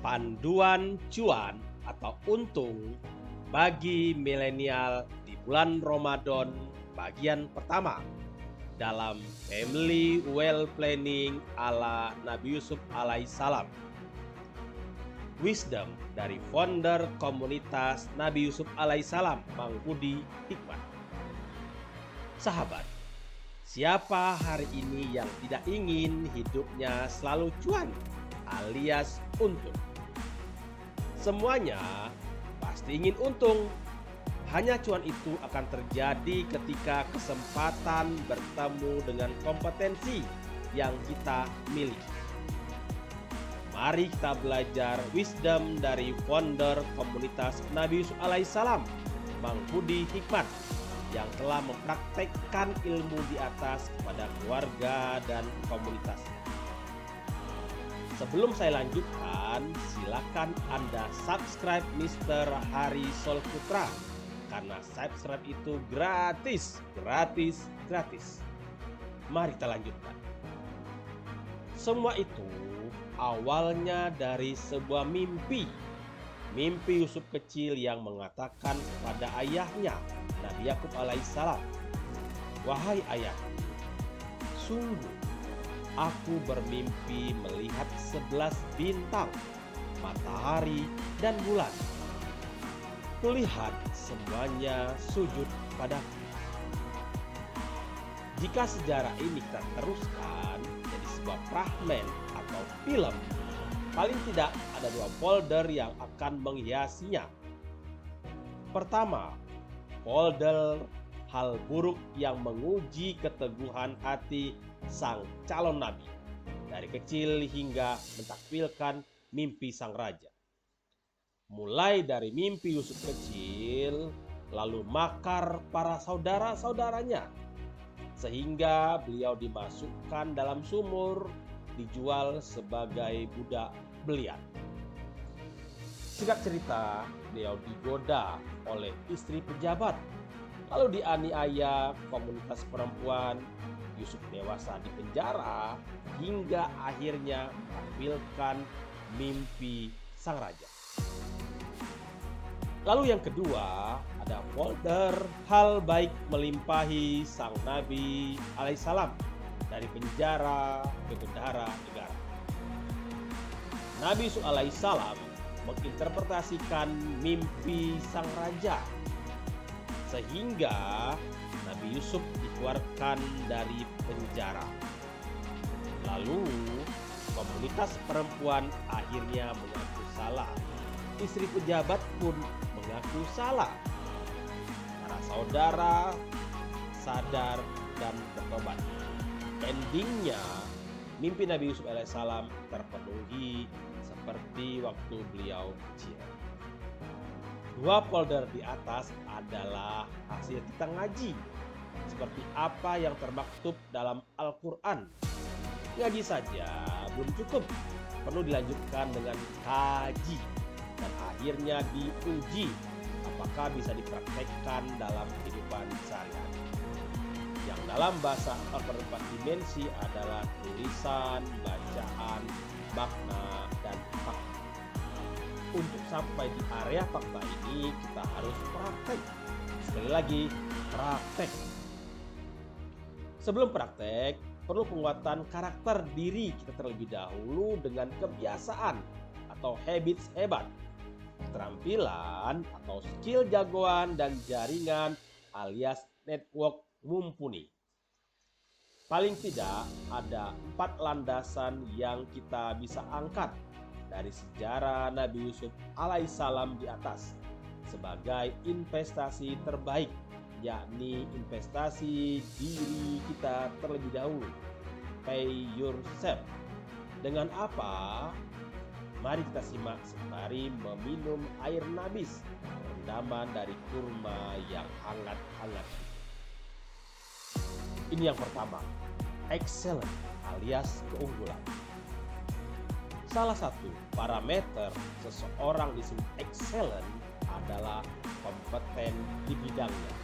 panduan cuan atau untung bagi milenial di bulan Ramadan bagian pertama dalam Family Well Planning ala Nabi Yusuf alaihissalam. Wisdom dari founder komunitas Nabi Yusuf alaihissalam, Bang Budi Hikmat. Sahabat, siapa hari ini yang tidak ingin hidupnya selalu cuan alias untung? Semuanya pasti ingin untung. Hanya cuan itu akan terjadi ketika kesempatan bertemu dengan kompetensi yang kita miliki. Mari kita belajar wisdom dari founder komunitas Nabi Yusuf alaihissalam, Bang Budi Hikmat, yang telah mempraktekkan ilmu di atas kepada keluarga dan komunitasnya. Sebelum saya lanjutkan, silakan Anda subscribe Mr. Hari Solputra karena subscribe itu gratis, gratis, gratis. Mari kita lanjutkan. Semua itu awalnya dari sebuah mimpi. Mimpi Yusuf kecil yang mengatakan kepada ayahnya, Nabi Yakub alaihissalam, "Wahai ayah, sungguh aku bermimpi melihat sebelas bintang, matahari, dan bulan. Kulihat semuanya sujud padaku. Jika sejarah ini kita teruskan jadi sebuah fragmen atau film, paling tidak ada dua folder yang akan menghiasinya. Pertama, folder hal buruk yang menguji keteguhan hati sang calon nabi dari kecil hingga mentakwilkan mimpi sang raja. Mulai dari mimpi Yusuf kecil, lalu makar para saudara-saudaranya, sehingga beliau dimasukkan dalam sumur, dijual sebagai budak belian. Singkat cerita, beliau digoda oleh istri pejabat, lalu dianiaya komunitas perempuan Yusuf dewasa di penjara hingga akhirnya menampilkan mimpi sang raja. Lalu yang kedua ada folder hal baik melimpahi sang Nabi alaihissalam dari penjara ke bendahara negara. Nabi Yusuf alaihissalam menginterpretasikan mimpi sang raja sehingga Nabi Yusuf dikeluarkan dari penjara. Lalu komunitas perempuan akhirnya mengaku salah. Istri pejabat pun mengaku salah. Para saudara sadar dan bertobat. Endingnya, mimpi Nabi Yusuf alaihissalam terpenuhi seperti waktu beliau kecil. Dua folder di atas adalah hasil kita ngaji seperti apa yang termaktub dalam Al-Quran. Ngaji saja belum cukup, perlu dilanjutkan dengan kaji dan akhirnya diuji apakah bisa dipraktekkan dalam kehidupan sehari-hari. Yang dalam bahasa Al-Quran dimensi adalah tulisan, bacaan, makna, dan fakta. Untuk sampai di area fakta ini kita harus praktek. Sekali lagi, praktek. Sebelum praktek, perlu penguatan karakter diri kita terlebih dahulu dengan kebiasaan atau habits hebat keterampilan atau skill jagoan dan jaringan alias network mumpuni. Paling tidak ada empat landasan yang kita bisa angkat dari sejarah Nabi Yusuf alaihissalam di atas sebagai investasi terbaik yakni investasi diri kita terlebih dahulu pay yourself dengan apa Mari kita simak sembari meminum air nabis rendaman dari kurma yang hangat-hangat. Ini yang pertama, excellent alias keunggulan. Salah satu parameter seseorang disebut excellent adalah kompeten di bidangnya.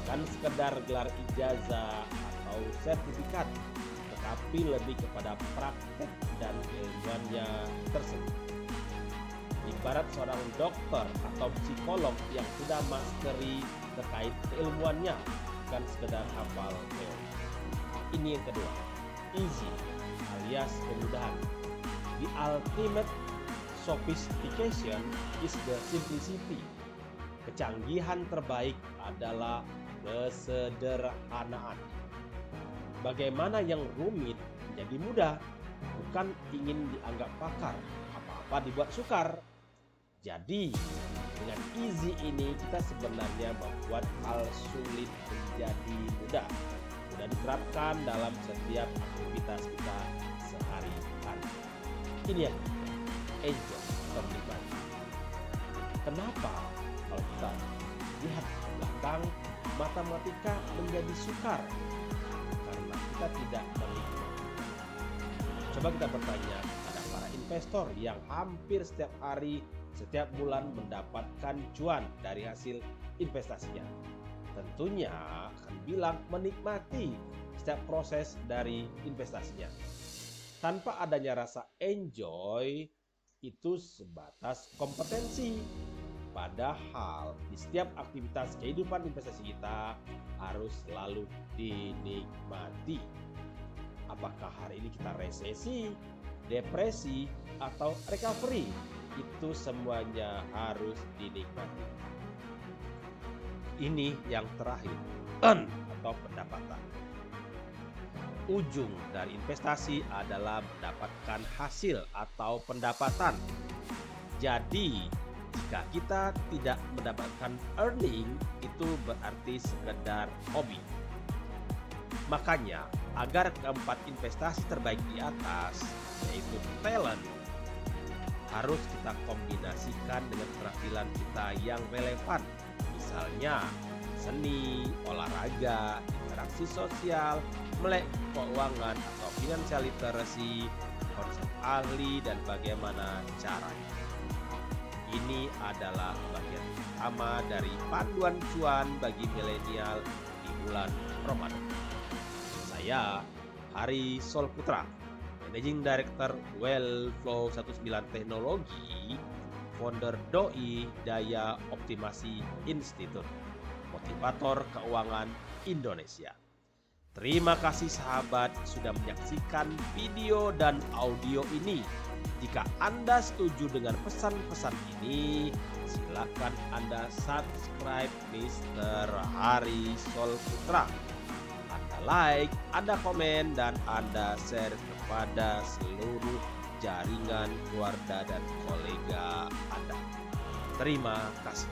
Bukan sekedar gelar ijazah atau sertifikat, tetapi lebih kepada praktek dan keilmuannya tersebut. ibarat seorang dokter atau psikolog yang sudah masteri terkait keilmuannya, bukan sekedar hafal teori. Ini yang kedua, easy alias kemudahan. The ultimate sophistication is the simplicity. Kecanggihan terbaik adalah kesederhanaan. Bagaimana yang rumit menjadi mudah, bukan ingin dianggap pakar, apa-apa dibuat sukar. Jadi, dengan easy ini kita sebenarnya membuat hal sulit menjadi mudah. Mudah diterapkan dalam setiap aktivitas kita sehari-hari. Ini yang atau menikmati. Kenapa kalau kita lihat ke belakang matematika menjadi sukar? Karena kita tidak menikmati. Coba kita bertanya pada para investor yang hampir setiap hari, setiap bulan mendapatkan cuan dari hasil investasinya. Tentunya akan bilang menikmati setiap proses dari investasinya. Tanpa adanya rasa enjoy, itu sebatas kompetensi. Padahal di setiap aktivitas kehidupan investasi kita harus selalu dinikmati. Apakah hari ini kita resesi, depresi, atau recovery? Itu semuanya harus dinikmati. Ini yang terakhir, earn atau pendapatan ujung dari investasi adalah mendapatkan hasil atau pendapatan. Jadi, jika kita tidak mendapatkan earning, itu berarti sekedar hobi. Makanya, agar keempat investasi terbaik di atas, yaitu talent, harus kita kombinasikan dengan keterampilan kita yang relevan. Misalnya, seni, olahraga, interaksi sosial, melek keuangan atau financial literacy, konsep ahli dan bagaimana caranya. Ini adalah bagian utama dari panduan cuan bagi milenial di bulan Ramadan. Saya Hari Sol Putra, Managing Director Wellflow 19 Teknologi, founder Doi Daya Optimasi Institute, motivator keuangan Indonesia. Terima kasih sahabat sudah menyaksikan video dan audio ini. Jika Anda setuju dengan pesan-pesan ini, silakan Anda subscribe Mr. Hari Sol Putra. Anda like, Anda komen, dan Anda share kepada seluruh jaringan keluarga dan kolega Anda. Terima kasih.